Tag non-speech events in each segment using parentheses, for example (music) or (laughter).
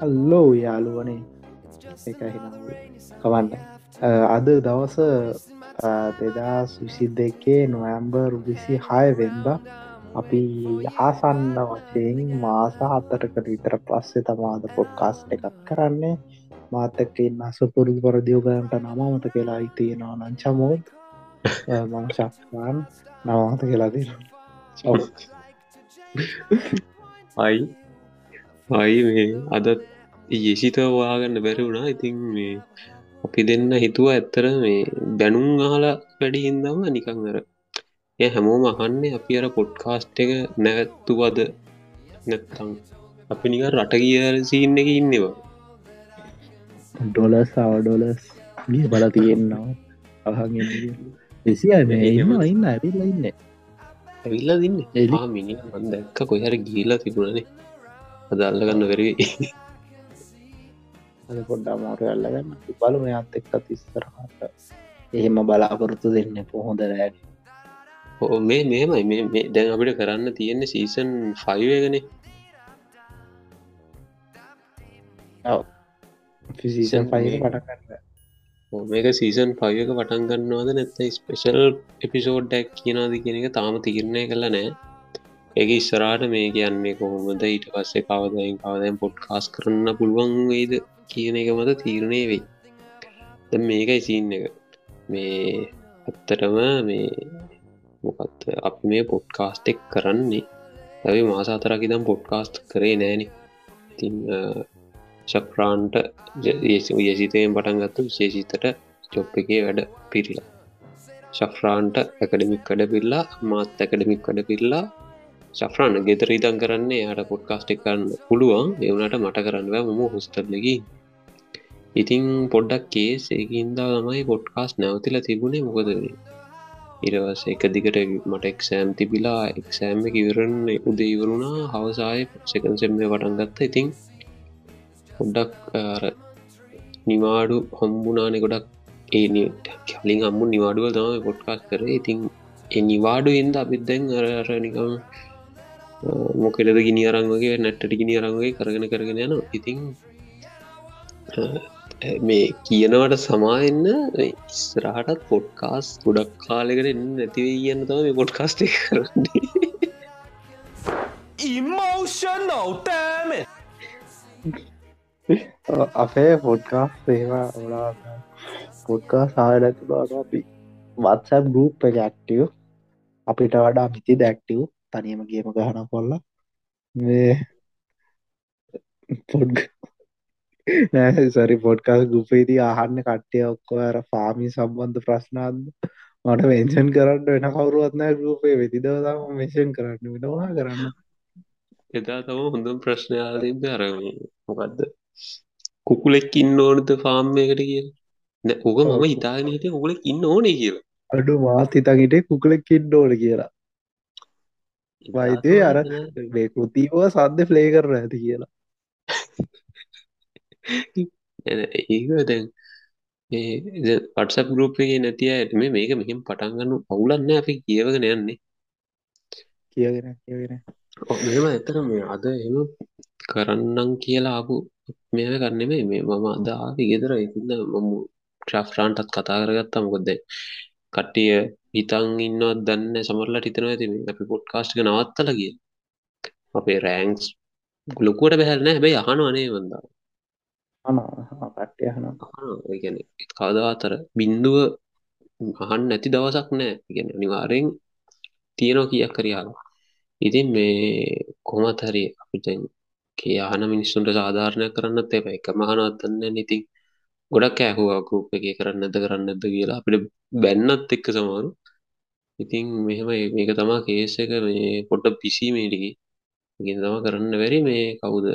අල්ලෝ යාලුවනේ කවන්න. අද දවස දෙදා සුසි දෙකේ නොවම්බර් විසි හය වෙන්ද අපි ආසන්න වශයෙන් මාස හත්තරකට විතර පස්සේ තමාද පොඩ්කාස් එකක් කරන්නේ. මාතක ඉන්න සුපුරු පරදියෝගයන්ට නමමත කියලා ඉතියෙනවා නංචමෝත් මංශක්වාන් නවාත කියලා දෙන අයි (laughs) අයි මේ අදත් යෙසිත වාගන්න බැරි වුණා. ඉතින් මේ අපි දෙන්න හිතුව ඇත්තර මේ බැනුම් අහලා වැඩි හින්දම නිකං අර එය හැමෝම අහන්නේ අපි අර පොඩ්කාස්ට් එක නැවැත්තුවද? නැත්තං අපි නික රට කිය සින්න එක ඉන්නවා. ඩොලස් අවඩොලස් ගිය බල තියෙන්නවා අහන් එසිය ඉන්න ඉන්න ඇතිල්ල ඉන්න. ඇවිල්ලා දින්න එලා මිනි දැක්ක කොහර ගීලා තිබුණනේ අදල්ල ගන්න වැරවි අද පොඩ්ඩා මෝර අල්ලගන්න. බලු මෙයත් එක්ක තිස්සරහට එහෙම බලාපොරොත්තු දෙන්න පොහොඳ රෑඩ ඕ මේ මෙමයි මේ දැන් අපිට කරන්න තියෙන්නේ සීසන් ෆයිවගන ෆිසිසන් ෆයි පටකන්න මේක සීසන් පයක පටන් ගන්නවාද නැත්ත ස්පෙශල් එපිසෝඩ්ඩක් කියනාද කියන එක තාම තිරණය කළ නෑ ඒක ඉස්සරාට මේ කියන්නේ කොහොමද? ඊට පස්සේ කවදයින් කවදයන් පොඩ්කාස් කරන්න පුළුවන් වෙයිද කියන එක මත තීරණය වෙයි. ද මේකයි සින්න එක. මේ ඇත්තටම මේ මොකත් අප මේ පොඩ්කාස්ටෙක් කරන්නේ. ඇවි මාසාතරක් ඉදම් පොඩ්කාස්ට් කරේ නෑන. තින් ශක්්‍රාන්ට යසිතයෙන් පටන්ගත්තු විශේෂිතට චොප් එකේ වැඩ පිරිලා. ශෆ්‍රාන්ට ඇකඩමික් කඩ පිල්ලා මාත් ඇකඩමික් කඩ පිල්ලා ශෆ්‍රාන් ගෙතර ඉතන් කරන්නේ යට පොඩ්කාස්ටෙක් කරන්න පුළුවන්. එවනට මට කරන්න මම හොස්ටල්ලකි ඉතිං පොඩ්ඩක් කේස් ඒකින්දා තමයි පොඩ්කාස් නැවතිල තිබුණේ. මොකද ඉරවස එක දිගට මට එක්සෑම් තිබිලා එක්සෑම්ම ඉවරන්න උද ඉවරුණා හවසාය සකන්සෙම්ම පටන්ගත්ත ඉතිං පොඩ්ඩක් නිවාඩු හම්බුනානෙ ගොඩක් ඒ කලින් අම්මු නිවාඩුව තම පොඩ්කාස් කර. ඉතිං නිවාඩු ඉන්ද අපිත් දැන් අරනිකම් මොකෙලද ගිනි අරංවගේ නැට්ට ගිනි අරංගේ කරගෙන කරගෙන යන ඉතිං මේ කියනවට සමායන්න ඉස්රහටත් පොඩ්කාස් ගොඩක් කාලෙකට එන්න නැතිවේ කියන්න තම මේ පොඩ්කාස්ට කරන්නේ. ඉමෝෂනල් තෑම (laughs) අපේ පොඩ්කාස් ඒවා ඔලා පොඩ්කා සාහනැති බාට අපි වත්සැබ් ගූප් එක ඇක්ටව අපිට වඩා මිති දැක්ටව් තනියම ගේම ගහන කොල්ල පොඩ් නෑ සරි පොඩ්කාස් ගුපේදී ආහන්න කට්ටය ඔක්කොර පාමි සම්බන්ධ ප්‍රශ්නාද මට වෙන්ෂන් කරන්න වෙන කවරුවත්නෑ ගුපේ වෙතිදවතම මේෂන් කරන්න වෙනවා කරන්න. එදා තම හොඳ ප්‍රශ්නයාලිබ අර මොකක්ද කුකුලෙක් ඉන්න ඕනද ෆාම්මයකට කිය ඕක මම ඉතාගෙන හිට කුකුලෙක් ඉන්න ඕනේ කියලා. අඩු මාත් හිතන්හිට කුකුලෙක් ඉන්න ඕන කියලා වයිතේ අර මේ කෘතිීව සද්ධ ෆ්ලේ කරන ඇති කියලා. ඒක දැන් පටසප ගරුප්ගේ නැතිය ඇට මේ මේක මෙහිම පටන්ගන්න පවුලන්න අපි කියවගෙන යන්නේ. කියගෙන කියගෙන මෙම ඇතර මේ අද එම කරන්නම් කියලා ආපු මෙය කරන්නෙමේ මේ මම අදාවි ගෙදර. ඉතින්න මම ට්‍රෆ්රාන්ටත් කතා කරගත්තා. මොකොද කට්ටිය හිතන් ඉන්නවත් දන්න සමරලා හිතනවා ඇති අපි පොඩ්කාස්ට් එක නවත්තල කිය අපේ රෑන්ක්ස් ගලොකුවට බැහැල්න හැබැයි අහන අනේ වන්දා කට්ටයහන ගැන කාදාතර බින්දුව අහන් නැති දවසක් නෑ. ගැන නිවාරෙන් තියෙනවා කියක් කරියාව ඉතින් මේ කොමත් හරි අපිට කියහන මිනිස්සුන්ට සාධාරණය කරන්නත් එප. එක මහනවත්තන්න ඉතින් ගොඩක් ඇහවා ගරුප් එක කරන්නද කරන්නද කියලා. අපිට බැන්නත් එක්ක සමාරු ඉතින් මෙහෙම මේක තමා කේස එක මේ පොඩ්ඩ පිසීමේටිකි ගෙන තම කරන්න වැරි මේ කවුද?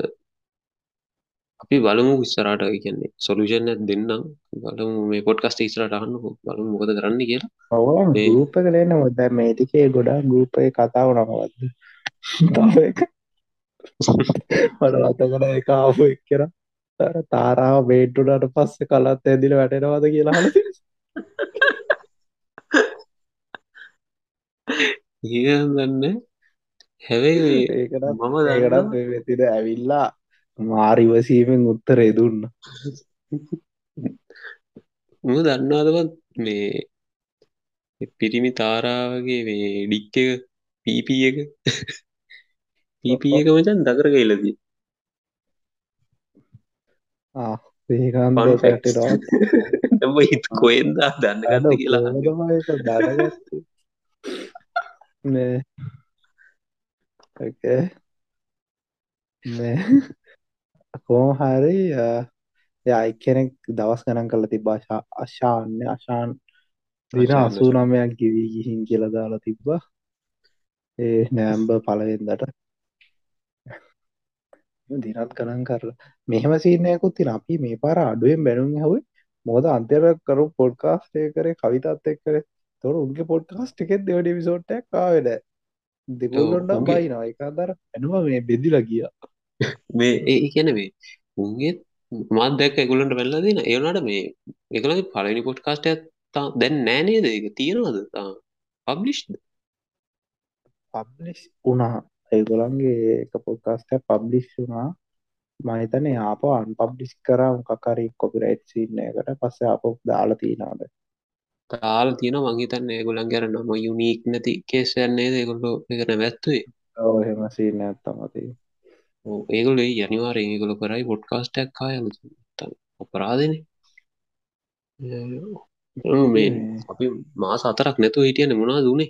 අපි බලමු විස්සරට කියන්නේ සොලුෂන් දෙන්නම්. බලමු මේ පොඩ්කස්ට ඉස්රට අහන්න බලමු මොකද කරන්න කියලා. ඔව ගූප කලන්න මොද මේතිකේ ගොඩා ගූපය කතාව නමවත්ද මට (laughs) අතකන එක (laughs) ආපු එක්කර තාරාව බේට්ටුඩට පස්ස කලත් ඇදිල වැටෙනවාද කියලා හල ඒ දන්න හැබැයි (laughs) ඒකට මම දන්න වෙතිද ඇවිල්ලා මාරිවසීමෙන් උත්තර එදුන්න (laughs) මම දන්නවාදවත් මේ පිරිමි තාරාවගේ මේ ඩික් එක පීපී එක? පීපී එක මචන් දකර කයිලදී හිත කොයෙන්දා දන්නගන්න කියලා. මේ කෝම හරි යා එක්කෙනෙක් දවස් ගණන් කළ තිබ්බා ශා- අශාන්‍ය අශාන් දින අශාන්, අසූ නමයක් ගිවී ගිහින් කියලා දාලා තිබ්බා. ඒ නෑම්බ පලවෙන්දට දිනත් ගණන් කරලා. මෙහෙම සීනයකුත් තින අපි මේ පාර අඩුවෙන් බැනුම් හුයි මොද අන්තර කරු පොඩ්කාස්ටේ කරේ කවිතත් එක් කරේ. තොර උන්ගේ පොඩ්කාස්ට එකෙත් දෙවඩ විසෝට්ටක් කාවෙද දෙගොල්ලොන්ට උන්ගේ- බයි නවා එකදර ඇනුව මේ බෙදිල ගිය. මේ ඒ කියන මේ උන්ගේ මාත් දැක්ක එකුලන්ට වෙල්ලා දෙන ඒවනට මේ එකලගේ පලනි පොට් කාස්ට දැන් නෑනේද ඒක තියෙනවද? පබ්ලිෂ් පබ්ලිස් වුණා ඒගොලන්ගේ එක පොඩ්කාස්ට පබ්ලිස් වුණා මහිතන ආප අන් පබ්ලිස් කරම් කකරි කොපිරයිට් සින්නයකට පස්ස අප දාලා තියනාද තාල තියෙන මංහිතන්න ඒගොලන් ගැර නම යුනික් නැති කේසයන්නේ ඒකොල්ලො එකන වැත්තුවේ ඔහෙම සින්න ඇත්තමති ඒගොල යනිවාර ඒගොල කරයි පොඩ්කාස්ටක් කායල අපරාධන. මේ අපි මාස අතරක් නැතුව හිටියන මොනා දුනේ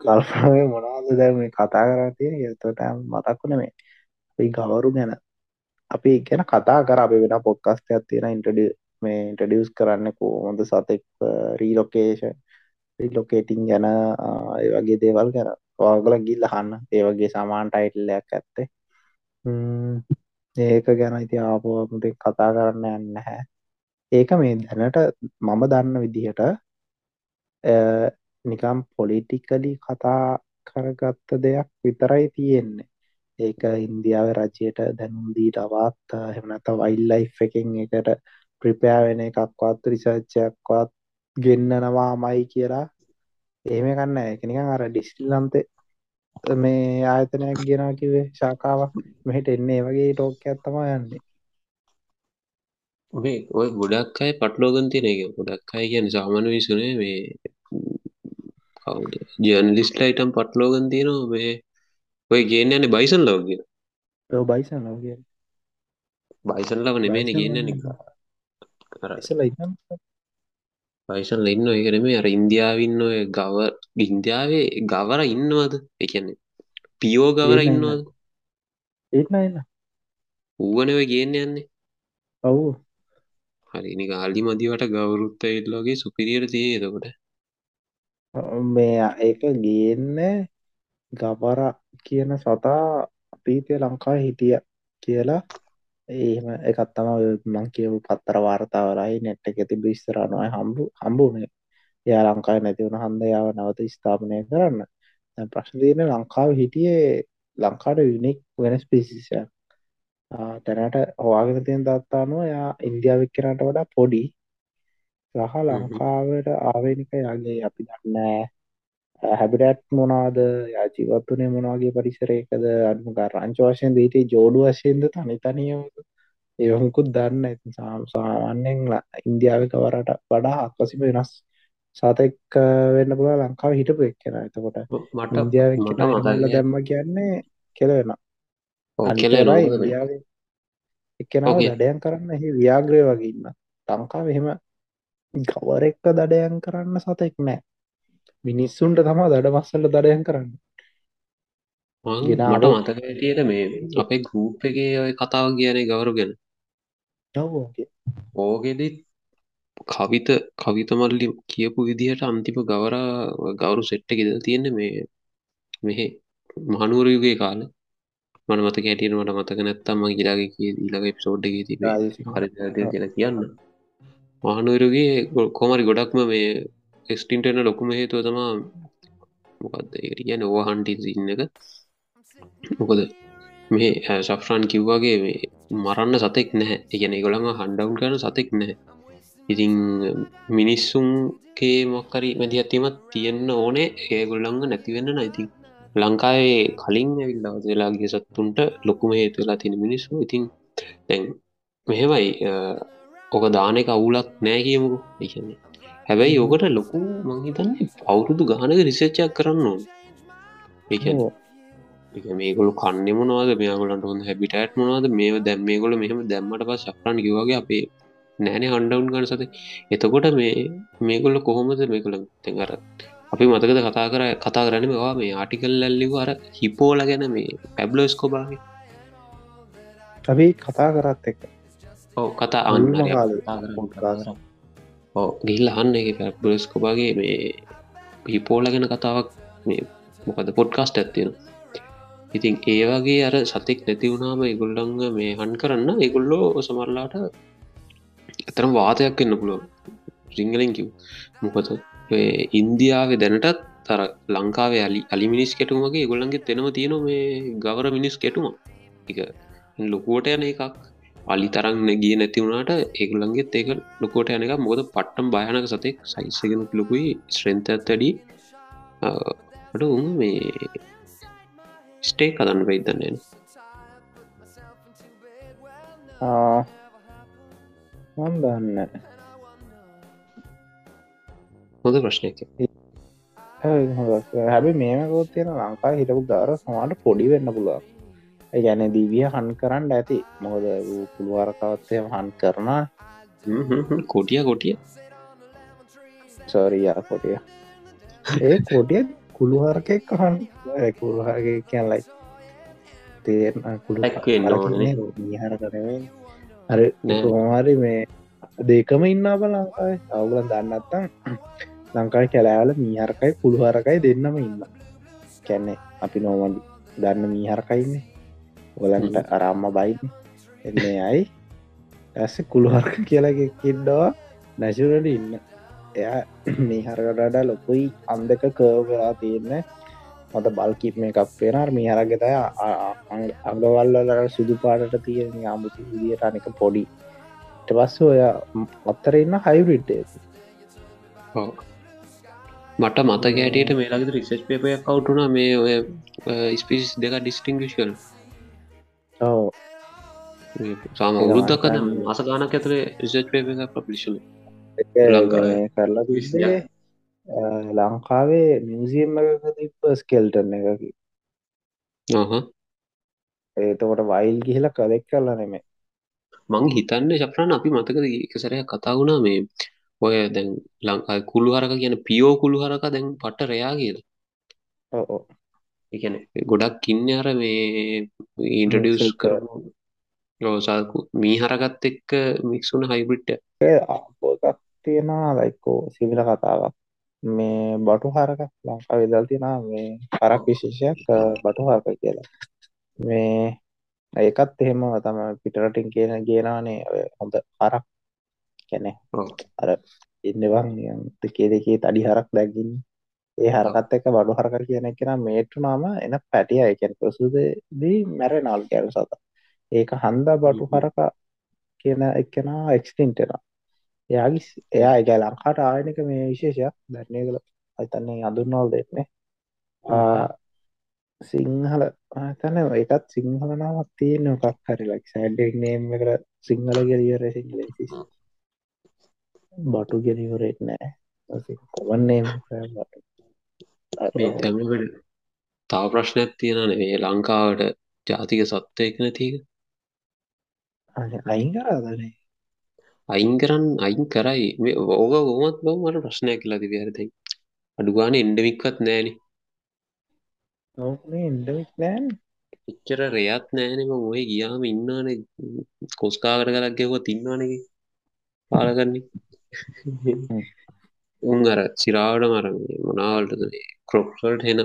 කල්පේ මොනාද දැම කතා කරතිය එතට මතක්වන මේ අපි ගවරු ගැන. අපි ගැන කතා කර. අපි වෙන පොඩ්කස්ටයක් තියෙන ඉන්ටඩ මේ ඉන්ටඩියස් කරන්න කෝමොද සතෙක් රීලොකේෂන් රිලොකේටිං ගැන ආ, ඒ වගේ දේවල් ගැන. ඔයාගල ගිල්ල හන්න ඒ වගේ සමාන් ටයිටල්ලයක් ඇත්තේ. ම්ම්, ඒක ගැන ඉති ආපුමට කතා කරන්න යන්න හැ ඒක මේ දැනට මම දන්න විදිහට අ, නිකම් පොලිටිකලි කතා කරගත්ත දෙයක් විතරයි තියෙන්නේ. ඒක ඉන්දියාව රජයට දැනුම් දීටවත් හෙමනත වයිල් ලයි් එකෙන් එකට ප්‍රිපෑ වෙන එකක්වත් රිසර්ච්චයක්වත් ගෙන්න්නනවා මයි කියලා එහෙම කන්න එකනිකන් අර ඩිස්ටිල්ලන්ත මේ ආයතනයක් ගෙනා කිවේ ශාකාවක් මෙහිට එන්නේ වගේ ටෝක ඇත්තම යන්නේ. මේ ඔය ගොඩක් අයි පටලෝගන් තියන එක. ගොඩක් අයි කියන සාමන විසුනේ මේ කවුද ජර්නලිස්ටයිටම් පටලෝගන් තියනවා මේ ඔය ගේන්න යන්නේ බයිසන් ලව කිය බයිසන් ලවගේ බයිසන් ලව නෙමේන ගන්න ඉන්න බයිසන් ඉන්න එකනෙමේ අර ඉන්දියාවන්න ඔය ගව ඉන්දියාවේ ගවර ඉන්නවද එකන්නේ පියෝ ගවර ඉන්නවද ඒත්න එන්න ඌවනව ගේන්න යන්නේ ඔවු හරිනි ආල්ලි මදිවට ගවරුත්ත එල්ලෝගේ සුපිරියට තිය එතකොට මේ ඒක ගේන්න ගබර කියන සතා අපීතය ලංකා හිටිය කියලා. ඒම එකත් තම ඔය මං කියපු පත්තර වාර්තාවරයි නෙට් එක තිබ ස්තරානොය හම්බු හම්බුනේ. එයා ලංකායි නැතිවුණ හන්දයාව නවත ස්ථාපනය කරන්න. දැන් ප්‍රශ්න තියෙන ලංකාව හිටියේ ලංකාට යුනික් වෙනස් පිසිසය තැනට හවාගෙන තියෙන දත්තානුව යා ඉන්දියාවක් කරට වඩා පොඩි. සහ ලංකාවට ආවේනික යගේ අපි දන්නෑ හැබිටත් මොනාද ජීවත්වනේ මොනවාගේ පරිසරයකද? අඩුම රංච වශයෙන් දීට ජෝඩු වශයෙන්ද? තනි තනියම. ඒවකුත් දන්න ඇති සාමාන්‍යෙන් ඉන්දියාව කවරට වඩා අක්වසිම වෙනස් සතෙක් වෙන්න පුළ ලංකාව හිටපු එක්කෙන. එතකොට මට ඉන්දියාව ල දැම්ම කියන්නේ කෙලවෙන කෙල ඉන්දියාව එක්කෙනාව ඕකේ. දඩයන් කරන්න එහි ව්‍යාග්‍රය වගේ ඉන්න ලංකාව එහෙම ගවර එක්ක දඩයන් කරන්න සතෙක් නෑ. මිනිස්සුන්ට තමා දඩ මස්සල්ල දඩයන් කරන්න. මට මතක ඇටියට මේ අපේ ගරුප් එකේ ඔය කතාව කියන ගවරු ගැන? නවෝගේ ඕගෙදි කවිත කවිතමල්ලි කියපු විදිහට අන්තිම ගවර ගවරු සෙට්ට ගෙද තියෙන්නේ මේ මෙහෙ මහනුවරයුගේ කාල. මට මතක හැටියට මට මතක නැත්තම් මං ගිලාගේ කිය ඊළඟ එපිසෝඩ් එකේ තිබේ හරි කියලා කියන්න මහනුවරගේ කොමරි ගොඩක්ම මේ එස්ටින්ටන ලොකුම හේතුව තමා මොකක්ද ඒකට කියන ඕහන්ටි සින්න එක. මොකද මේ සෆ්‍රාන් කිව්වාගේ මේ මරන්න සතෙක් නැහැ. එකන ගොළඟ හන්ඩවුන් කරන සතෙක් නැහැ. ඉතිං මිනිස්සුන්ගේ මොක්කරි මැදි ඇතිමත් තියෙන්න්න ඕනේ. ඒගොල්ලඟ නැතිවෙන්න නයිතින් ලංකාවේ කලින් ඇවිල්ලා වෙලාගේ සත්තුන්ට ලොකුම හේතු වෙලා තියෙන මිනිස්සු. ඉතින් දැන් මෙහෙමයි. අ, ඕක දාන එක අවුලක් නෑ කියමුකු එකන්නේ හැබැයි ඕකට ලොකු මංහිතන්නේ අවුරුදු ගානක රිසච්චයක් කරන්න ඕන. එක. මේගොලු කන්න මොනවාද? මේගොලන්ට හොඳ හැබිටට් මොනවාද? මේ දැම් මේගොල මෙහම දැම්මට පස් ශප්‍රන් කිවගේ අපේ නෑන හන්ඩවුන් ගන සත. එතකොට මේ මේගොල්ල කොහොමද මේකොළ තැඟර අපි මතකද කතා කර කතා කරන මේවා මේ ආටිකල් ලැල්ලිව අර හිපෝල ගැන මේ පැබ්ලෝස්කෝබාගේ අපි කතා කරත් එක ඔව කතා අන්න. ඔව් ගිල්ල අහන්න එක පැබ්ලෝස්කෝබාගේ මේ හිපෝල ගැන කතාවක් මොකද පොඩ්කාස්ට ඇත්තියෙන ඉතින් ඒ වගේ අර සතෙක් නැති වුණාම ඉගොල්ලං මේ හන් කරන්න ඉගොල්ලෝ සමරලාට එතරම් වාතයක් එන්න පුළුව සිංහලෙන් කිව් මොකද ඉන්දියාව දැනටත් තර ලංකාවේ අලි අලි මිනිස් කෙටුමගේ ගොල්ලන්ගේ තෙනව තියෙන මේ ගවර මිනිස් කෙටුම. එක ලොකුවට යන එකක් අලි තරන් නැගිය නැති වුණට ඒගුලන්ගේ ඒක ලොකොට යන එක මොද පට්ටම් භයනක සතෙක් සයිසගෙන ලොකුයි ශ්‍රෙන්ත ඇත්තඩි අට උන් මේ ස්ටේ කදන්න වෙයිදන්නේන මන් දන්න හොඳ ප්‍රශ්නයක්. හැබි මේමකොත් තියෙන ලංකා හිටපු ගාර සමාට පොඩි වෙන්න පුළුවන් ගැන දීවිය හන් කරන්න ඇති. මොකද පුළුවරකවත්තය හන් කරනා කොටිය කොටිය. සෝරිය කොටිය. ඒ කොටිය කුළුහරකෙක් කහන් කුළුහරගේ කියන් ලයි තේරන කුළු Black වෙන්න ඕනේ. මිහර කරේ අර නෑ. කොහමරි මේ දෙකම ඉන්න අප ලංකායි අවුලන් දන්නත්තම් ලංකායි කැලෑවල මීහරකයි පුළුහරකයි දෙන්නම ඉන්න කැන්නේ අපි නෝමඩි දන්න මීහරකයින්නේ ඔලන්ට අරම්ම බයින්න එන්නේ අයි ඇස්ස කුළුහරක කියලගේ කිඩ්ඩවා නැශුරට ඉන්න. එයා මේ හරකටඩ ලොකුයි. අන්දක කර්වලා තියෙන්නේ. මත බල්කිප් මේ එකක් පේෙනර් මේ හරගෙතය අඟවල්ලට සුදු පාටට තියෙන අමුති විදියට අනික පොඩි. පස්ස ඔය අත්තර ඉන්න ඔව්. මට මත ගෑටට මේලාගත රිසෙස් පේපයක් කවුටුන මේ ඔය ස්පිස් දෙක ඩිස්ටිංගිෂල් ඔව සාම උරුද්දක්කද ලංකාවේ- මාස ගානක් ඇතර රිසර්ච් පේප එක පපලිෂල ලංකාවේ. කරලා තිස්සේ ලංකාවේ මියසියම් තිප්ප ස්කෙල්ටන එකකි. ඒතකොට වයිල් ගිහිල කදෙක් කරලා නෙමේ මං හිතන්න ශප්‍රාණ අපි මතකද එකසරය කතා වුණා මේ ඔය දැන් ලංකායි කුළු හරක කියන පියෝ කුළු හරක දැන් පට රයා කියල එකන ගොඩක් කින්න අර මේ ඉන්ටඩියස් Mix එක. කර ලෝසාකු මී හරගත් එක්ක මික්සුන හයිබ්‍රිට් අපෝකක් තියෙනවා ලයිකෝ සිවිල කතාවක්. මේ බටු හරක ලංකා වෙදල් තියෙන මේ හරක් විශේෂයක් බටු හරක කියලා. මේ ඒකත් එහෙම තම පිටරටින් කියන ගෙනානේ ඔය හොඳ හරක්. කැනෙ අර ඉන්නවන් දෙකේ දෙකේ තඩි හරක් දැක්ගින් ඒ හරකත් එක බඩු හරක කියන එකෙන මේට්ටු නාම එන පැටිය. එකැන ප්‍රසුදදී මැර නාල් කැල් සත. ඒක හන්දා බටු හරක කියන එක්කෙනා එක්ස්ටින්ටෙන එයාගි එයා එක ලංකාට ආයනක මේ විශේෂයක්. දැන්නේ කළ අතන්නේ අඳුන්නවල් දෙන්නේ. සිංහල තන එකත් සිංහල නාමක් තියෙන එකක් හරි ලක් සෑඩෙක් නේම් එකට සිංහල ගෙලියර සිංහල බටු ගෙලිවරෙත් නෑ. කොවන්නේ මේ තැමකට තාව ප්‍රශ්නයක් තියෙනන මේ ලංකාවට ජාතික සත්වයක නැතික අයින් කරාදනේ අයින් කරන්න අයින් කරයි. මේ ඕක ගොමත් බව මට ප්‍රශ්නයක් කියලා තිබියරතයි අඩුගාන එන්ඩමික්වත් නෑන ඉන්ඩමික් නෑන් එච්චර රයත් නෑනම ඔය ගියාම ඉන්නන කොස්කාකර කරක් ගෙව තින්නවනක පාලකන්නේ. (laughs) උන් අර සිරාවට මර මොනාවල්ටද කොප්සල්ට හෙන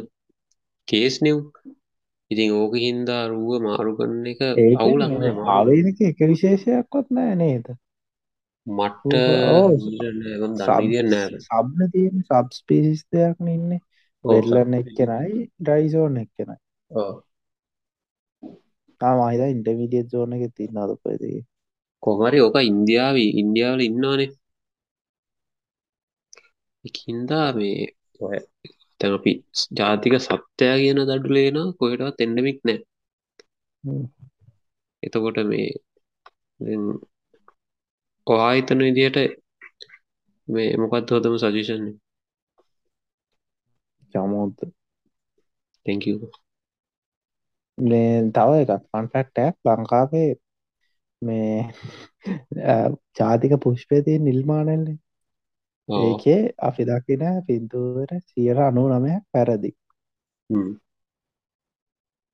කේස් නිව් ඉතින් ඕක හින්දා රුව මාරු කරන එක අවුලන්න ආවේනක එක විශේෂයක්වත් නෑ නේද? නෑ සබ්න තියෙන සබ් ස්පිසිස් දෙයක් ඉන්න. වෙල්ලන්න එක්කෙනයි ඩයිසෝන් එක්කෙනයි. තාමහිද ඉන්ටමිඩියත් සෝන එක තින්නද පයදගේ කොමරි ඕක ඉන්දියාව ඉන්දියාවල ඉන්නවානේ. එකින්දා මේ ඔය තැන් අපි ජාතික සත්‍යයා කියන දඩුලේන කොහෙටවත් එන්ඩමික් නෑ. එතකොට මේ දැන් ඔයා හිතන විදියට මේ මොකක්ද හොතම සජිෂන් යමුත් තැංක මේ තව එකක් පන්ෆැක්ටක් ලංකාවේ මේ (laughs) ජාතික පුෂ්පයතිය නිර්මාණයල්න්නේ ඒකේ අපි දකින පින්තුවර සියර අනු නමයක් පැරදි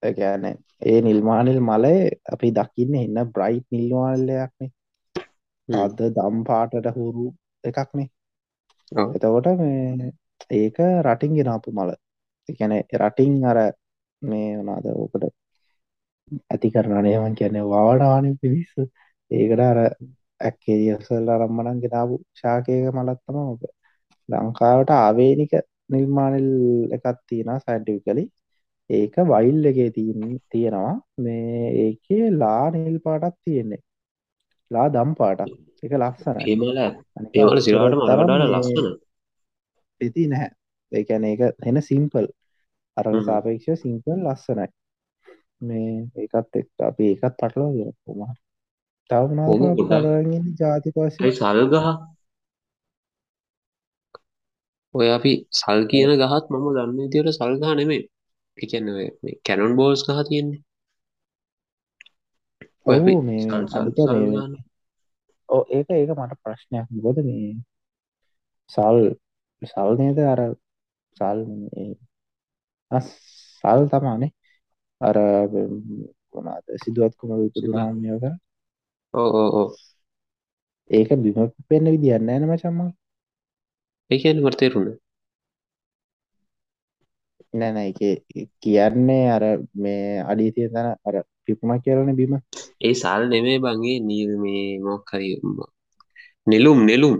ගැන ඒ නිල්මානිල් මලය අපි දකින්න එන්න බ්‍රයිට් නිල්වාල්ලයක්නේ අද දම් පාටට හුරු එකක්නේ. එතකොට මේ ඒක රටින් ගෙනාපු මල. එකැන රටින් අර මේ වනාද ඕකට ඇති කරනනයමන් කියන්නේ වාඩාන පිවිස්ස ඒකට අර ඇක්කේරියසල් අරම්මනන් ගෙනාපු ශාකයක මලත්තම ඕක ලංකාවට ආවේනික නිර්මාණල් එකත් තියෙන සයින්ටිකලි ඒක වයිල් එකේ තියන තියෙනවා. මේ ඒකේ ලා නිල් පාටක් තියෙන්නේ. ලා දම් පාටක්. එක ලක්සන ඒමල ඒවල සිරාට මරටට ලස්සන පෙති නැහැ. ඒකැන ඒක එන සිම්පල් අරට හ්ම්. සාපේක්ෂ සිම්පල් ලස්සනයි. මේ ඒකත් එක් අපි ඒකත් පටලෝ ගෙන පුමා කොහොම තවනාත් ගොඩක්? පලගින් ජාතිපසය ඇයි සල්ගහ ඔය අපි සල් කියන ගහත් මම දන්න විදියට සල්ගහ නෙමේ එකන්න කැනොන් බෝල්ස් ගහ තියෙන්නේ. ඔය අපි ඔව් මේ සල්- සල්- අනික මේ සල්ගහනේ. ඕ ඒක ඒක මට ප්‍රශ්නයක්. ගොද මේ සල් සල් නේද? අර සල් මේ අස් සල් තමානේ අර වනාද සිදුවත් කුමර උපදුනාමියක ඔව් ඔව් ඔව්. ඒක බිම පෙන්න්න විදින්න ෑන මචම්ම ඒ කියන්නේ මට තේරුණා. නැන එක කියන්නේ අර මේ අඩීතිය තැන අර පිපුම කියරන බිම. ඒ සල් නෙමේ බංගේ නීල් මේ මොක්හරි නෙලුම් නෙලුම්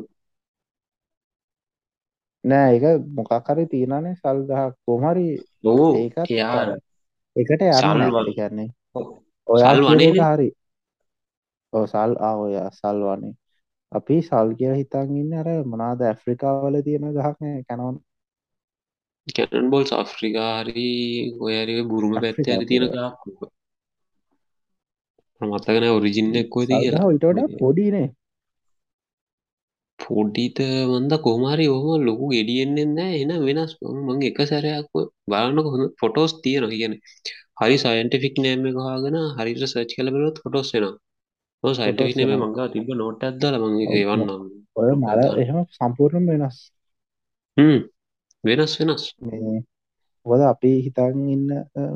නෑ ඒක මොකක්හරි තියනනේ සල් ගහක් කොමරි ඔව් ඒකත් එයා අර එකට සල් යන්න වන- කියන්නේ. ඔව්. ඔයා සල් කියන එක වනේනේ. හරි ඕ සල් ආ ඔය සල් වනේ අපි සල් කියල හිතන් ඉන්න අර මනාද ඇෆ්‍රිකාවල තියෙන ගහක්නෑ කැනවන්. කැනන් බෝල්ස් ආෆ්‍රිකාරි ඔයරි බුරුම පැත්තේ හරි තියෙන ඇෆ්‍රිකා ගහක් මට මතක නෑ ඔරිජින් එක් සල් කියලා. ඊට වඩා පොඩිනේ පොඩිත මන්ද කොමාරි ඔහම ලොකු ගෙඩියෙන්න්නේ නෑ. එන වෙනස්. මං- මං එක සැරයක් බලන්නක හොඳ ෆොටෝස් තියෙන කියන හරි සයින්ටිෆික් නෑම කවාගෙන හරිට සර්ච් කල බලොත් ෆොටෝස් වෙන වෙනවා. මංගා තිබ නොට ඇදල මං ඔව්. ඒවන්නම් ඔය මල එහෙම සම්පූර්ණ වෙනස්. වෙනස් වෙනස්. මේ ඔද අපි හිතන් ඉන්න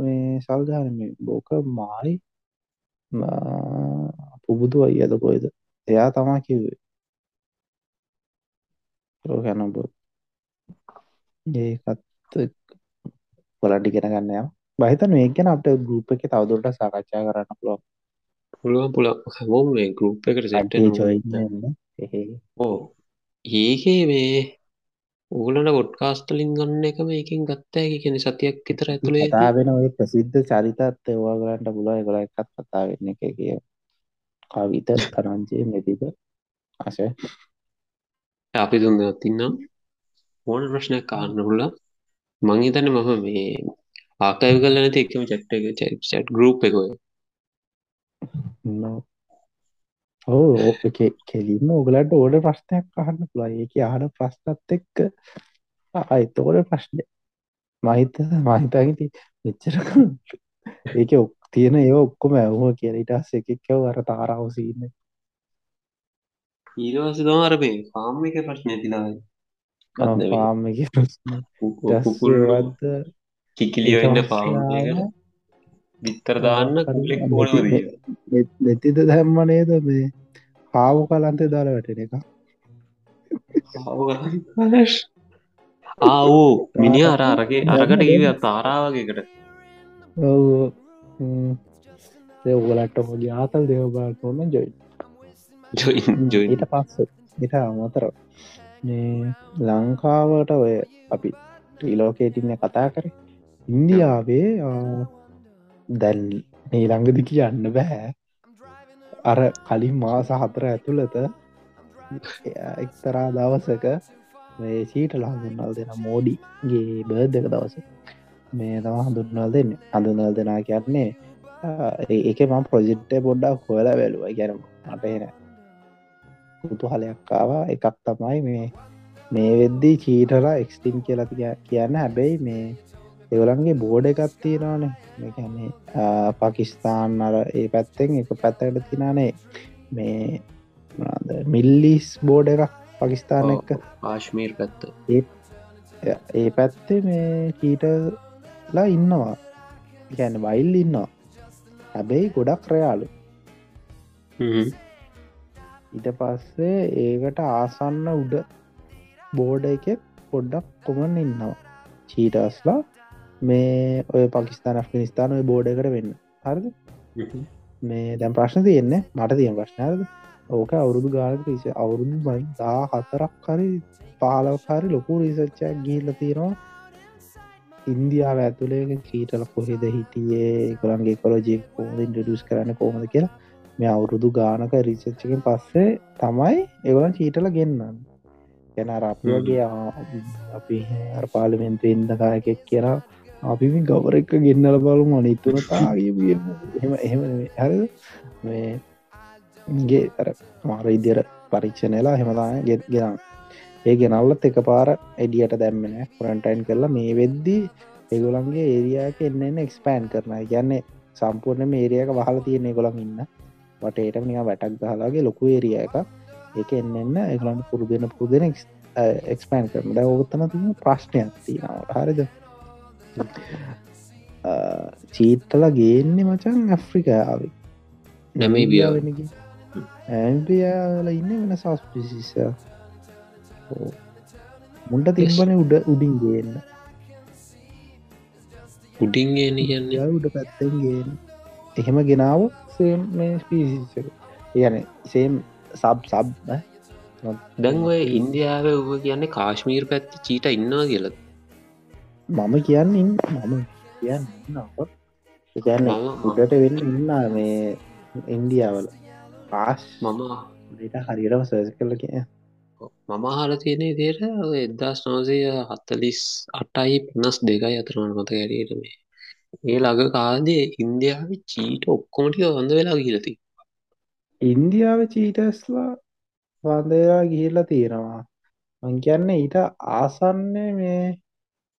මේ සල්ගහන මේ බෝක මාරි පුබුදු අයියද කොයිද එයා තමා කිව්වේ. ගැනබ ඒකත් පොලඩි ගෙන ගන්නයා බහිතන් මේ ගැන අපට ගරුප් එක තවදුරට සාකච්ඡා කරන්න පුළුවන් පුළුවන් පුල හැමෝම මේ ගරුප් එකට සෙට් චොයින්න එහේ. ඕ ඒකේ මේ ඕලට ගොඩ්කාස්ටලින් ගන්න එකම එකින් ගත්තා කියෙන සතියක් විතර ඇතුළේ කතා වෙන ඔය ප්‍රසිද්ධ චරිතත් ඒවා කරන්නට පුලා ගොල එකත් කතා වෙන්න එක කිය කවිත කරංචේ මෙතික අශ අපි දුන්න තින්නම් ඕන ප්‍රශ්නයක් කාන්න පුල්ලා මං හිතන්න මම මේ ආකයි කල නැති එකම චට්ට චට් ගරුප් එක ඔය ඕ කෙලින්ම ඔගලට ඕඩ ප්‍රශ්නයක් අහන්න පුලා ඒක අහන ප්‍රශ්නත් එක්ක අයිතෝඩ ප්‍රශ්නය. මහිත මහිතාගති මෙච්චර ඒක ඔක් තියෙන ඒ ඔක්කොම ඇවුම කියලටස් එකක්කව අර තාරාවසින්න ඊරවාස තමාර මේ පාම් එක ප්‍රශ්නය තිලායි පාම එක ප්‍රශ්න. කුකුල්ලුවත් ටස්වද කිකිලිය වෙන්න පාම් විත්තර දාන්න නැතිද දැම්ම නේද මේ පාව කලන්තේ දාල වැටෙන එක? ආවෝ මිනි අර අරගේ අරකට කිව තාරාවගේකට ඔව්. ඔගලට හොගේ ආතල් දෙවබාට ඕන්න ජොයි ජොයින් ජොයින් ඊට පස්ස ඉට අමතර මේ ලංකාවට ඔය අපි ටීලෝකේටින්න කතා කර. ඉන්දියාවේ දැන් මේ ළඟදි කියන්න බෑ. අර කලින් මාස හතර ඇතුළත එක්තරා දවසක මේ චීටල හඳුන්නල් දෙෙන මෝඩිගේ බර්ධක දවස මේ තම හඳුන්නල් දෙන්න. හඳුනල් දෙනා කියන්නේ ඒක මම් ප්‍රජෙක්්ටය පොඩ්ඩක් හොල වැලුව ගැන මටහෙන කුතුහලයක්කාවා එකක් තමයි මේ මේ වෙද්දී චීටලා එක්ස්ටිම් කියලති කියන්න හැබැයි මේ එවලන්ගේ බෝඩ එකත් තියෙනවානේ. මේන්නේ පකිස්ථාන් අර ඒ පැත්තෙන් එක පැත්තට තිනානේ මේ මිල්ලිස් බෝඩ එකක් පකිස්ථාන එක්ක. ආශ්මීර් පැත්ත. ඒ පැත්තේ මේ කීටලා ඉන්නවා. ගැන බයිල් ඉන්නවා. හැබැයි ගොඩක් රයාලු ඉට පස්සේ ඒකට ආසන්න උඩ බෝඩ එක පොඩ්ඩක් කොමන් ඉන්නවා. චීටස්ලා මේ ඔය පකිස්ාන අෆිනිස්ථාන ඔය බෝඩ එකට වෙන්න. හරද? මේ දැම් ප්‍රශ්න තියෙන්නේ මට තියෙන් ප්‍රශ්නයද ඕක අවුරුදු ගානක රිස අවුරුදු බයි දා හතරක් හරි පාලවකාරි ලොකු රිසච්චයක් ගිල්ල තියෙනවා. ඉන්දියාව ඇතුලේ චීටල කොහෙද හිටියේ? කොළන්ගේ කොලෝජී කෝදින් ඩඩස් කරන්න කෝමද කියලා. මේ අවුරුදු ගානක රිසච්චකින් පස්සේ තමයි එවලන් චීටල ගෙන්න්නන්න ගැන රපි වගේ අපි පාලිමෙන්තු ඉන්දකායකෙක් කියලා අපි ගවර එක ගෙන්නල බලු මනිතුන තාගේ එහෙම එහෙම හරි මේ ගේ අර මාර ඉදිර පරීක්ෂණලා හෙමතාය ගෙත් ගෙනම් ඒ ගෙනල්ලත් එක පාර එඩියට දැම්මෙන පොරන්ටයින් කරලා මේ වෙද්දී එගොලන්ගේ ඒරියක එන්නන්න එක්ස්පෑන් කරන ගැන්නේ සම්පූර්ණ මේරියක වහල තියෙන ගොළන් ඉන්න. වටේට නික වැටක් දහලාගේ ලොකු ඒරිය එක එක එන්නන්න එගලන්ට පුරුදෙන පුරුදෙන එක්ස්පෑන් කරන ද ඔගත්තන තින ප්‍රශ්නයක් තියනවට හරිද? (laughs) චීත්තල ගේන්නේ මචන් ඇෆ්‍රිකාවේ. නැමීබියාවෙනගේ ඇම්පියාල ඉන්න. වෙන සස් පිසිස මුන්ට තිබන උඩ උඩින් ගන්න. උඩින්ගෙන කියන්නේ? උඩ පැත්තෙන් ගේන එහෙම ගෙනාව සේම් මේ ස්පිසික යන සේම් සබ් සබ් දැන්වය ඉන්දියාව ඔව කියන්නේ කාශ්මීර් පැත්ති චීට ඉන්නවා කියල මම කියන්න මම කියන්න කියන්න උඩට වෙන්න ඉන්න මේ ඉන්දියාවල. පාස් මම ට හරිරම සර්ස කල කිය. මම හල තියනේ දේට එදදාස් නෝසය හත්තලිස් අටයි පනස් දෙකයි අතරමන මත ගැරයට මේ. ඒ ළඟ කාදේ ඉන්දියාව චීට ඔක්කොමටික වඳ වෙලා ගිලති ඉන්දියාව චීටස්ලා වන්දලා ගිහිල්ලා තියෙනවා. මං කියන්න ඊට ආසන්නේ මේ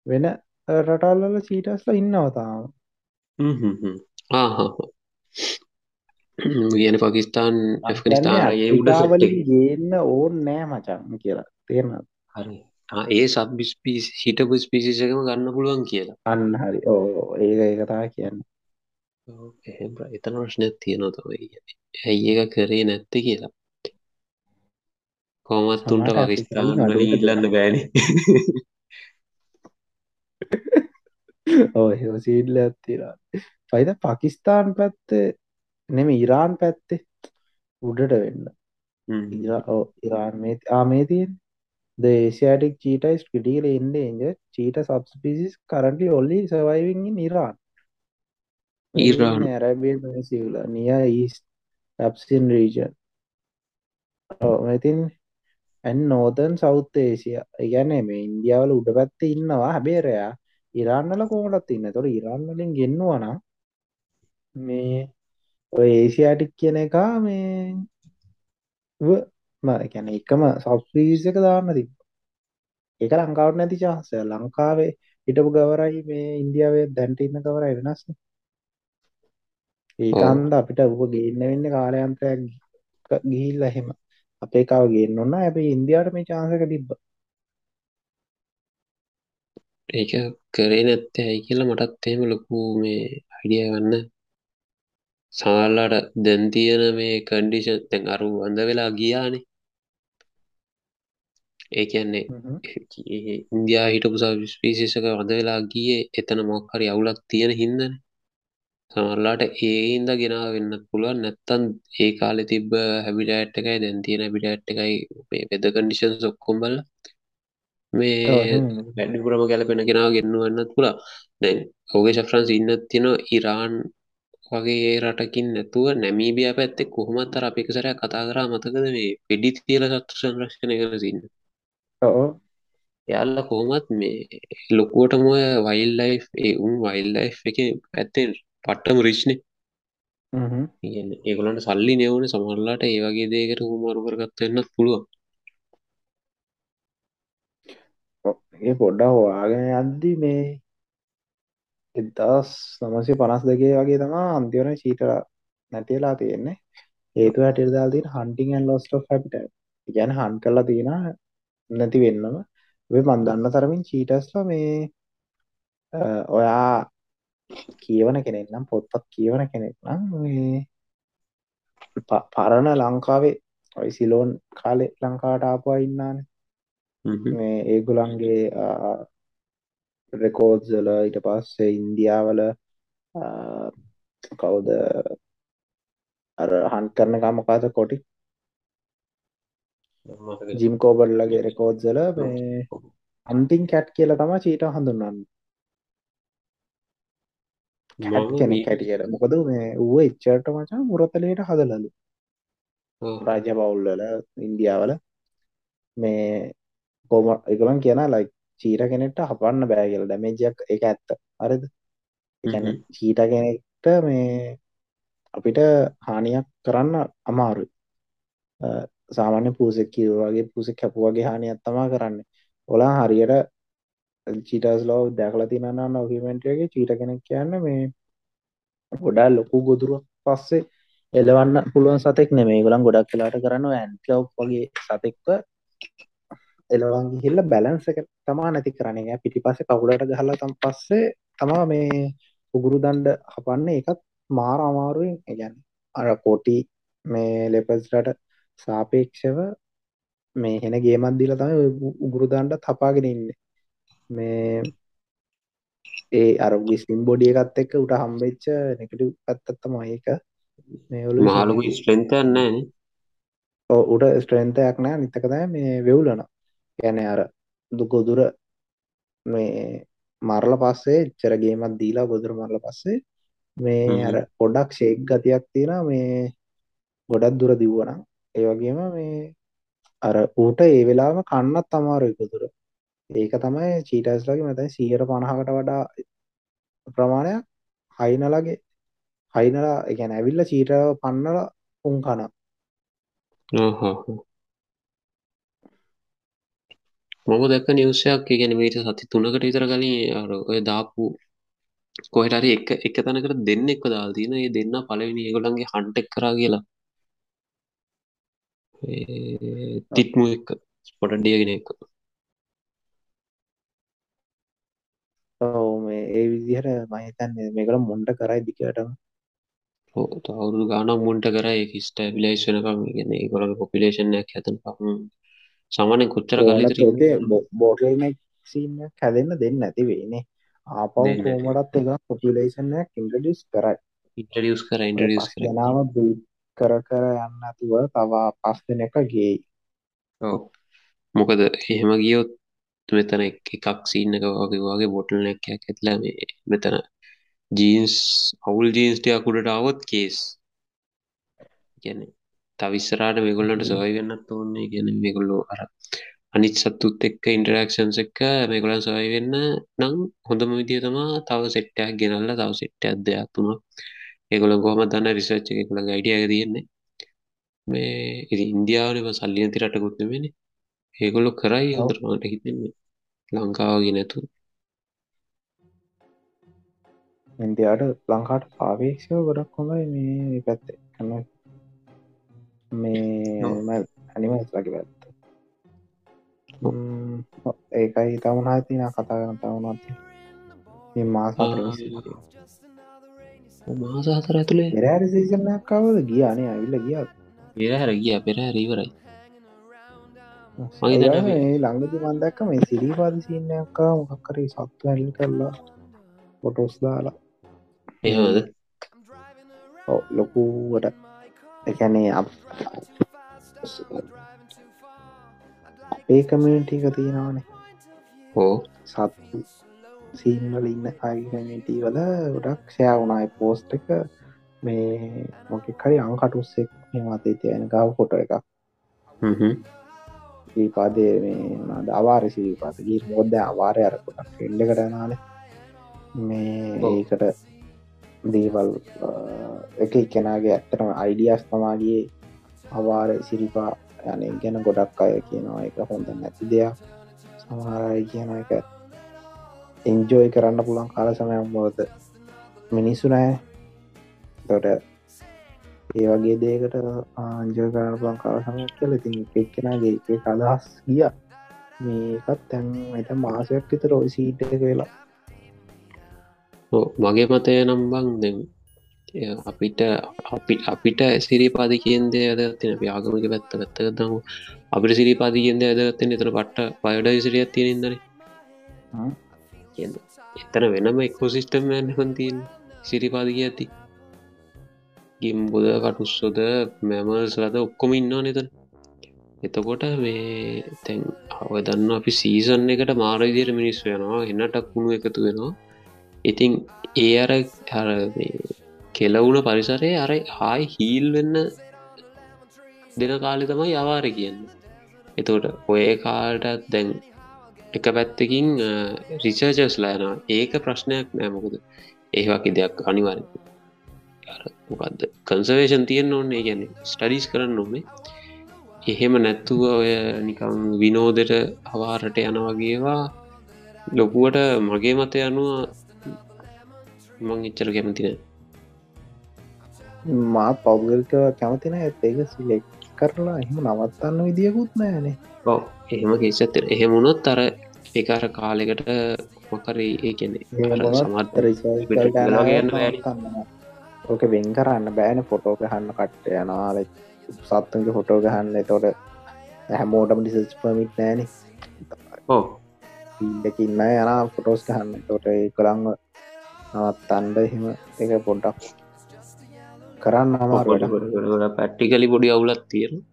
වෙන රටල්ල චීටස්ලා ඉන්නවතාම කියන පකිස්ාන් ඇෆනිස්ථානයේ උඩ ගන්න ඕන් නෑ මචන් කියලා. තේරන හරි. ඒ සබ්බිස් පිස් හිටපු පිසිසකම ගන්න පුළුවන් කියලා. අන්න හරි. ඕ ඒක ඒකතා කියන්න. එහෙම එතන ප්‍රශ්නයක් තියෙනවා තමයි. ඇයි ඒක කරේ නැත්ති කියලා. කොමත් තුන්ට පකිස්ාන් ඉල්ලන්න බෑනි (laughs) ඕ සීඩ්ල ඇත්තිරා පයිද පකිස්තාන් පැත්තේ නෙම ඉරාන් පැත්තේ උඩට වෙන්න ඉරාන් මේ ආමේ තියෙන්. Cheetah subspecies currently only surviving in Iran. Iran. In Arabian Peninsula, near East Absin region. Oh, I think and northern South Asia. කියන්නේ මේ ඉන්දියාවල උඩ පැත්තේ ඉන්නවා හැබැයි රයා ඉරාන් වල කොහොමදත් ඉන්නේ. ඒතකොට ඉරාන් වලින් ගෙන්නවා නම් මේ ඔය ඒසියාටික් කියන එක මේ ගැන එකම සබ්ස්පීස් එක දාන්න තිබ ඒක ලංකාවට නැති චාන්සය ලංකාවේ හිටපු ගවරයි මේ ඉන්දියාවේ දැන්ට ඉන්න කවරයි වෙනස් ඒකන්ද අපිට උප ගේන්න වෙන්න කාලයන්තයක් ගිහිල්ල එහෙම. අපේ කාව ගේන්න ඔන්න ඇැ ඉන්දයාට මේ චාන්සක තිබ්බ ඒක කරේ නැත්තේ ඇයි කියලා මටත් එහෙම ලොකු මේ අයිඩිය ගන්න. සමල්ලාට දැන් තියෙන මේ කන්ඩිෂන් තැන් අරු අඳ වෙලා ගියානේ. ඒ කියන්නේ ඉන්දයා හිටපු ස්පිසිසක වඳ වෙලා ගියේ එතන මොක්හරි අවුලක් තියෙන හින්දන. සමරලාට ඒ හින්ද ගෙනාව වෙන්න පුළුවන්. නැත්තන් ඒ කාලෙ තිබ්බ හැබිටඇට් එකයි දැන් තියෙන බිටඇට් එකයි වෙද කන්ඩිෂන් ඔක්කොම්බල මේ වැඩිපුරම ගැලපෙන කෙනාව ගෙන්නුවන්නත් පුලා දැන් ඔගේ ශෆ්‍රන්ස් ඉන්න තියෙන ඉරාන් වගේ රටකින් නැතුව නැමීබිය පැත්තෙක් කොහොමත් අර අපික සරයක් කතා කරා මතකද මේ පෙඩි තියල සත්තු සංරක්ෂණය කර සින්න යාල්ල කොහොමත් මේ ලොකුවටම වයිල් ලයි් ඒ උන් වයිල් ලයි් එක ඇත්තෙන් පට්ටම රිච්නේ. ඒගොලන්ට සල්ලි නවන සමරලාට ඒවගේ දේකට හුමරු කරගත්තන්නත් පුළුවන් ඔව්. ඒ පොඩ්ඩක් හොයාගෙන යද්දි මේ එදස් නමසය පනස් දෙකේ වගේ තමා අන්තිවන චීට නැතිලා තියෙන්නේ. ඒතු ඇටල් දාල් තින හන්ටිං ලොස්ට හැපිට ගැන හන්් කරලා තියෙන නැති වෙන්නම. වේ මන්දන්න තරමින් චීටස්ල මේ අ, ඔයා කියවන කෙනෙක් නම් පොත්පත් කියවන කෙනෙක් නම් මේ ප- පරණ ලංකාවේ ඔයි සිලෝන් කාලෙ ලංකාට ආපුවා ඉන්නානේ. හ්ම්. මේ ඒගොලන්ගේ රෙකෝඩ්සල ඊට පස්සේ ඉන්දියාවල කවුද අර හන්් කරන ගමකාත කොටි? ජිම් කෝබල්ලගේ රෙකෝඩ්සල මේ අන්තිං කැට් කියල තම චීට හඳුන්නන්න කැට් මම කෙනෙක් මේ- හැටියට. මොකද මේ ඌ එච්චට මචා මුරතලයට හදලලු. රාජ පවුල්වල ඉන්දියාවල මේ කොම එකලන් කියන ලයි චීට කෙනෙට හපන්න බෑ කියල. ඩැමේජයක් එක ඇත්ත. අරද. චීට කෙනෙක්ට මේ අපිට හානියක් කරන්න අමාරුයි. අ, සාමාන්‍ය පූසෙක් කිව්වාගේ පූසෙක් කැපුවගේ හානියක් තමා කරන්න. ඔලා හරියට චීටස් ලෝ දැකලා තිනන්න නොකිමෙන්ටගේ චීට කෙනෙක් කියන්න මේ ගොඩා ලොකු ගොදුරුවක් පස්සේ එලවන්න පුළුවන් සතෙක් නෙමේ ගොලන් ගොඩක් කලාට කරන්න ඇන්කව් වගේ සතෙක්ව එලවන් හිල්ල බැලන්ස එක තමා නැති කරන්නේ පිටි පස්ස කකුලට ගහලා තම් පස්සේ තමා මේ උගුරු දණ්ඩ හපන්න එකත් මාර අමාරුවෙන්. ගැන අර කොටි මේ ලෙපස්ලට සාපේක්ෂව මේ හෙන ගේමත් දීලා තමයි උගුරු දණ්ඩ තපාගෙන ඉන්නේ. මේ ඒ අර විස්ලිම් බොඩිය එකත් එක්ක උට හම්බෙච්ච නෙගටිව් පැත්තත් තමයි ඒක. මේ ඔලු මාළුම ස්ට්‍රෙන්තයක් නෑනේ. උට ස්ට්‍රෙන්තයක් නෑ. නිතක තමයි මේ වෙවුලන ගැන අර දුකොදුර මේ මරල පස්සේ එච්චර ගේමත් දීලා ගොදුර මරල පස්සේ මේ. අර පොඩක් ෂේක් ගතියක් තියෙන මේ ගොඩක් දුර දිව්වනම් ඒ වගේම මේ අර ඌට ඒ වෙලාවම කන්නත් අමාරුයි ගොදුර ඒක තමයි චීටස්ලගේ මතයි සීයට පණහකට වඩා ප්‍රමාණයක් හයිනලගේ හයිනලා එකැන ඇවිල්ල චීට පන්නල උන් කන ආහා. මම දැක්ක නිවසයක් ගැන මීට සති තුනකට විතර කලින් අර ඔය දාපු කොහෙට හරි එක එක තැනකට දෙන්න එක්ක දාලා තියෙන ඒ දෙන්න පළවෙනි ඒගොල්ලන්ගේ හන්ට් එක කරා කියලා. ඒ තිට්මු එක්ක ස්පොටඩියගෙන එක ඔව් මේ ඒ විදිහට මහිතන්නේ මේකට මොන්ඩ කරයි දිකටම අවුරුදු ගානක් මුන්ට කර ඒක ස්ටබිලයිස් වෙනකම් ගැන ගොලක පොපිලේෂන්යක් හැතන පහම සාමානය කොච්චර කලිතර බෝටල්නෙක් සීන හැදන්න දෙන්න ආපව් දෙන්න ඇති. කෝමටත් එක පොපිලේෂන්යක් ඉන්ටඩියස් කරයි. ඉන්ටඩියස් කර ඉන්ටඩියස් කර. ජනාව බීට් කර කර යන්න ඇතුව තවා පස් දෙන එක ගේ ඔව්. මොකද එහෙම ගියොත් මෙතන එක- එකක් සීන්න එක වගේ වගේ බොටල් නැක්කයක් ඇත්ලා මේ මෙතන ජීන්ස් අවුල් ජීන්ස්ටයක් උඩට අවොත් කේස් ගැන තවිස්සරට මේගොල්ලට සොය වෙන්නත් ඕන්නේ ගැන මේගොල්ලෝ අර අනිත් සත්තුත් එක්ක ඉන්ටරක්ෂන්ස් එක්ක මේගොලන් සොය වෙන්න නම් හොඳම විදිය තමා තව සෙට්ටයක් ගෙනල්ල තව සෙට්ටයක් දෙයක් තුන ඒගොල ගොහම දන්න? රිසර්ච් එකල ගයිඩිය තියෙන්නේ. මේ ඉ ඉන්දියාවනම සල්ලිය ති රටකුත්නවෙන ඒගොල්ලො කරයි ඔව්. හොඳරමට හිතෙන්නේ. ලංකාවගේ නැතු ඉන්දයාට ලංකාට පාවේක්ෂව ගොඩක් හොඳයි මේ පැත්තේ. කන්න මේ ඇනිමස් ලකි පැත්ත ම්, ඒකයි තමුණා තින කතා කරන තවුණත් මාස මාස හතර ඇතුළේ පෙරෑරි සීසනයක් කවද ගියානේ ඇවිල්ල ගිය. පෙරහැර ගිය පෙරහැර ඉවරයි. මේ- ළඟදි මන්දක්ක මේ සිරිපාද සිීනයක් මොකක්කරේ සත්තු ඇල්ලි කරලා පොටෝස් දාලා. එහෙමද? ඔව්, ලොකුවට එකැනේ අප කමියටික තියෙනවානේ. හෝ සත්තු සීන්වල ඉන්න අයිකමිටී වල ගොඩක් ෂයා වුණයි පෝස්ට් එක මේ මොකෙක් හරි අංකටුස්සෙක් මතේ තියෙන ගව කොට එක ශ්‍රීපාදය මේ අවාර ශ්‍රීපාත ගී මොද්ද අවාරය අරකොට එල්ඩ කරනාල මේ. ඒකට දේවල් අ, එක එකනාගේ ඇත්තටම අයිඩියස් තමාගේ අවාර සිරිපා යන ගැන ගොඩක් අය කියනවා. එක හොඳ නැති දෙයක්. සමහරයි කියන එක එන්ජෝයි කරන්න පුළන් කාල සමයක් බෝද මිනිස්සු නෑ. තොට ඒ වගේ දේකට ආංජය කරන්න පුළන් කාල සමයක් කියල ඉතින් එක්කෙනගේ එක අදහස් ගිය. මේකත් තැන් එත මාසයක් විතර ඔයි සීට එක වෙලා ඔව්, මගේ මතය නම්බං දෙම් අපිට අපි අපිට සිරිපාද කියන්දේ අදතින ආගමික පැත්ත දම අපිට සිරිපාද කියන්ද ඇදගත්තෙන් එතන පට්ට පයඩ සිරියත් තියෙනදන හ්ම්. එතන වෙනම එක්කෝසිිස්ටම් ඇන්හොන්තින් සිරිපාදික ඇති. ගිම්බුද කටුස්සොද මැමල්ස් ලද ඔක්කොම ඉන්නවා නතන් එතකොට මේ තැන් අව දන්න අපි සීසන් එකට මාරවිදියට මිනිස් වෙනවා එන්නටක් වුණු එකතු වෙනවා ඉතිං ඒ අර හර කෙලවුණ පරිසරය අර හායි හීල් වෙන්න දෙන කාලෙ තමයි අවාර කියන්න. එතකොට ඔය කාල්ටත් දැන් එක පැත්තකින් රිසර්ජස් ලයනවා ඒක ප්‍රශ්නයක් නෑමකුද ඒවාකි දෙයක් අනිවාර මොකක්ද කන්සවේෂන් තියෙන් ඕන්නේ ගැන ස්ටඩිස් කරන්න ඕනේ. එහෙම නැත්තුව ඔය නිකම් විනෝදට අවාරට යනවගේවා ලොකුවට මගේ මතය අනුව මං එච්චර කැමතින මාත් පෞද්ගලික කැමතින ඇත් ඒක සිලෙක් කරලා එහෙම නවත්තන්න විදිියකුත් නෑනේ. ඔව එහෙම කෙසත්තෙන එහෙමුණොත් අර ඒකාර කාලෙකට මොකරේ ඒ කෙනෙ ඕක වෙන් කරන්න බෑන. ෆොටෝ ගහන්න කට්ට යනාල සත්තුන්ගේ ෆොටෝ ගහන්න. තොට හැමෝටම ඩිසස් පමිට් නෑන. ඕ ඉල්ලකින්න යන ෆොටෝස් ගහන්න. තොට කළංව නවත්තන්ඩ එහෙම එක පොඩ්ඩක් කරන්න අමාරුවට පැට්ටිකලි පොඩි අවුලත් තියෙන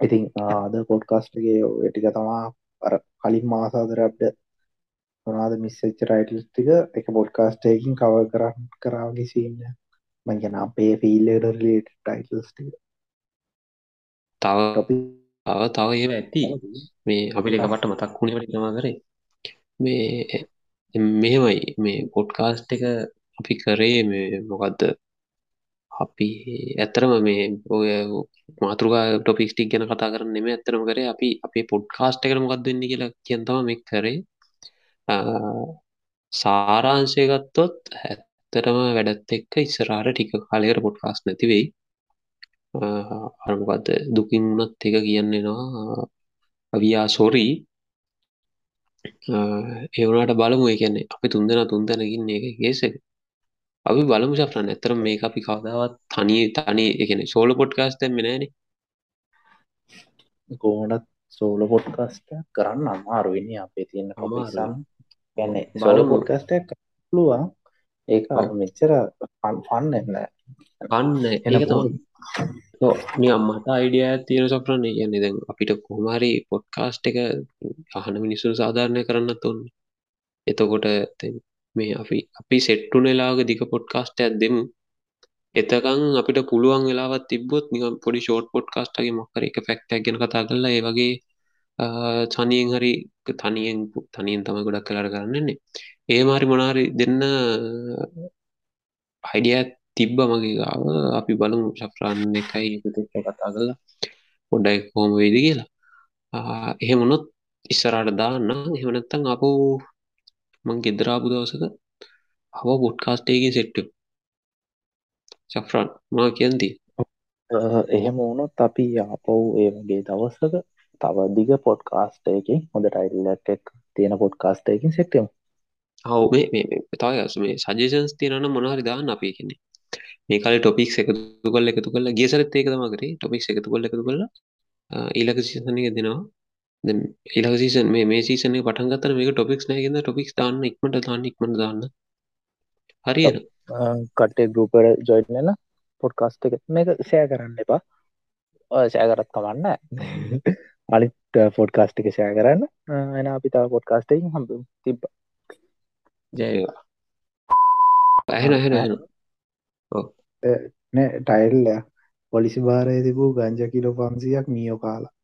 ඉතින් ආද පොඩ්කාස්ටගේ ටික තමා අර කලින් මාසාදරට මොනාද මිස්සච්ච රයිටල් ටික එක පොඩ්කාස්ටයකින් කව කරන්න කරාවගේ සින්න මංගෙන අපේ ෆිල්ලට රිලේට ටයිටල්ස් ටික. තව තව තව ඒ ඇති. මේ අපිට එක පට මතක් වුණට තමා කරේ මේ මෙහෙමයි. මේ පොඩ්කාස්ට් එක අපි කරේ මේ මොකක්ද අපි ඇත්තරම මේ ඔය මාතෘකා ටොපික්ස්ටික් ගැන කතා කරන්න නෙම ඇත්තරම කරේ අපි අපේ පොඩ්කාස්ට් එකට මොකක්ද වෙන්න කියලා කියන්තම මෙ කරේ. සාරාංශය ගත්තොත් ඇත්තටම වැඩත් එක්ක ඉස්සරාට ටික කාලයකට පොඩ්කාස් නැතිවෙයි අරමකක්ද දුකින් වුණත් එක කියන්නෙනවා අවියා සොරී ඒවනට බලමු. එකන්නේ අපි තුන්දෙන තුන්දැනකින්න එක ගේසක අපි බලමු ශප්‍රන් ඇතරම් මේ අපි කවදාවත් තනී තනි එකන සෝල පොට්කාස්ට මෙනෑන කෝනත් සෝල පොඩ්කස්ට කරන්න අමාරුවනි අපේ අමාරුයි. කමසම් ගැන සෝල. පොඩ්කස්ට පුළුවන්. ඒක. මෙච්චර ෆන් එන්න අන්න නියම් මට අයිඩිය තියෙන සොප්‍රන්න කියන්නේ. දැන් අපිට කොහමරි පොඩ්කාස්ට් එක අහන මිනිස්සු සාධාරණය කරන්න ඔන්න එතකොට දැන් මේ අපි අපි සෙට්ටුනෙලාග දික පොඩ්කාස්ට ඇත් දෙමු. එතකං අපිට පුළුවන් වෙලාවත් තිබොත් නිකම් පොඩි ෂෝට් පොඩ්කාස්ටගේ මොකර එක ෆෙක්ටක් ගැන කතා කරලා ඒ වගේ තනියෙන් හරි තනියෙන් තනියෙන් තම ගොඩක් කලාට කරන්නන්නේ ඒ මාරි මොනාරි දෙන්න අයිඩිය තිබ්බ මගේ ගාව. අපි බලමු ශප්‍රාන් එකයි කතා කරලා පොඩ්ඩයි කොහොම වෙයිද කියලා. එහෙමනොත් ඉස්සරට දාන්න. එහෙමනත්තං අප මං ගෙදරාපු දවසක හව පොඩ්කාස්ටේගේ සෙට්ට ශෆ්‍රාන් මා කියන්ති එහෙම වුණොත් අපි ආපව් ඒ වගේ දවසක තව දිග පොඩ්කාස්ටයකින් හොඳ ටයිල්ලක් එක් තියෙන පොඩ්කාස්ටයකින් සෙක්ටම හව මේ තවස් මේ සජේෂන්ස් තියනන මොනහරි දාන්න අපි කියන්නේ මේ කාලේ ටොපික් එකතු කල්ල එකතු කල්ල ගියසරත් ඒක තම කරේ. ටොපික් එකතු කොල්ල එකතු කල්ල ඊලක සිසනක දෙනවා. ඉලක සීසන් මේ මේ සීසනය පටන්ගතන මේක ටොපික්ස් නෑගන්න ටොපික්ස් දාන්න ඉක්මට දාන්න ඉක්මට දාන්න. හරිය කටේ ගරුපර ජොයිනල පොඩ්කාස්ට එක මේක සෑ කරන්න එපා. සෑ කරත් කමන්න අනිත් පොඩ්කාස්ට එක සෑ කරන්න. එන අපි තාව පොඩ්කාස්ටකින් හම්බ තිබ්බ. ජයවා ඇහෙන ඇහෙන ඇහෙන ටයිල්ල පොලිසි භාරය තිබූ ගංජ කිලෝ පන්සියක් මියෝ කාලා.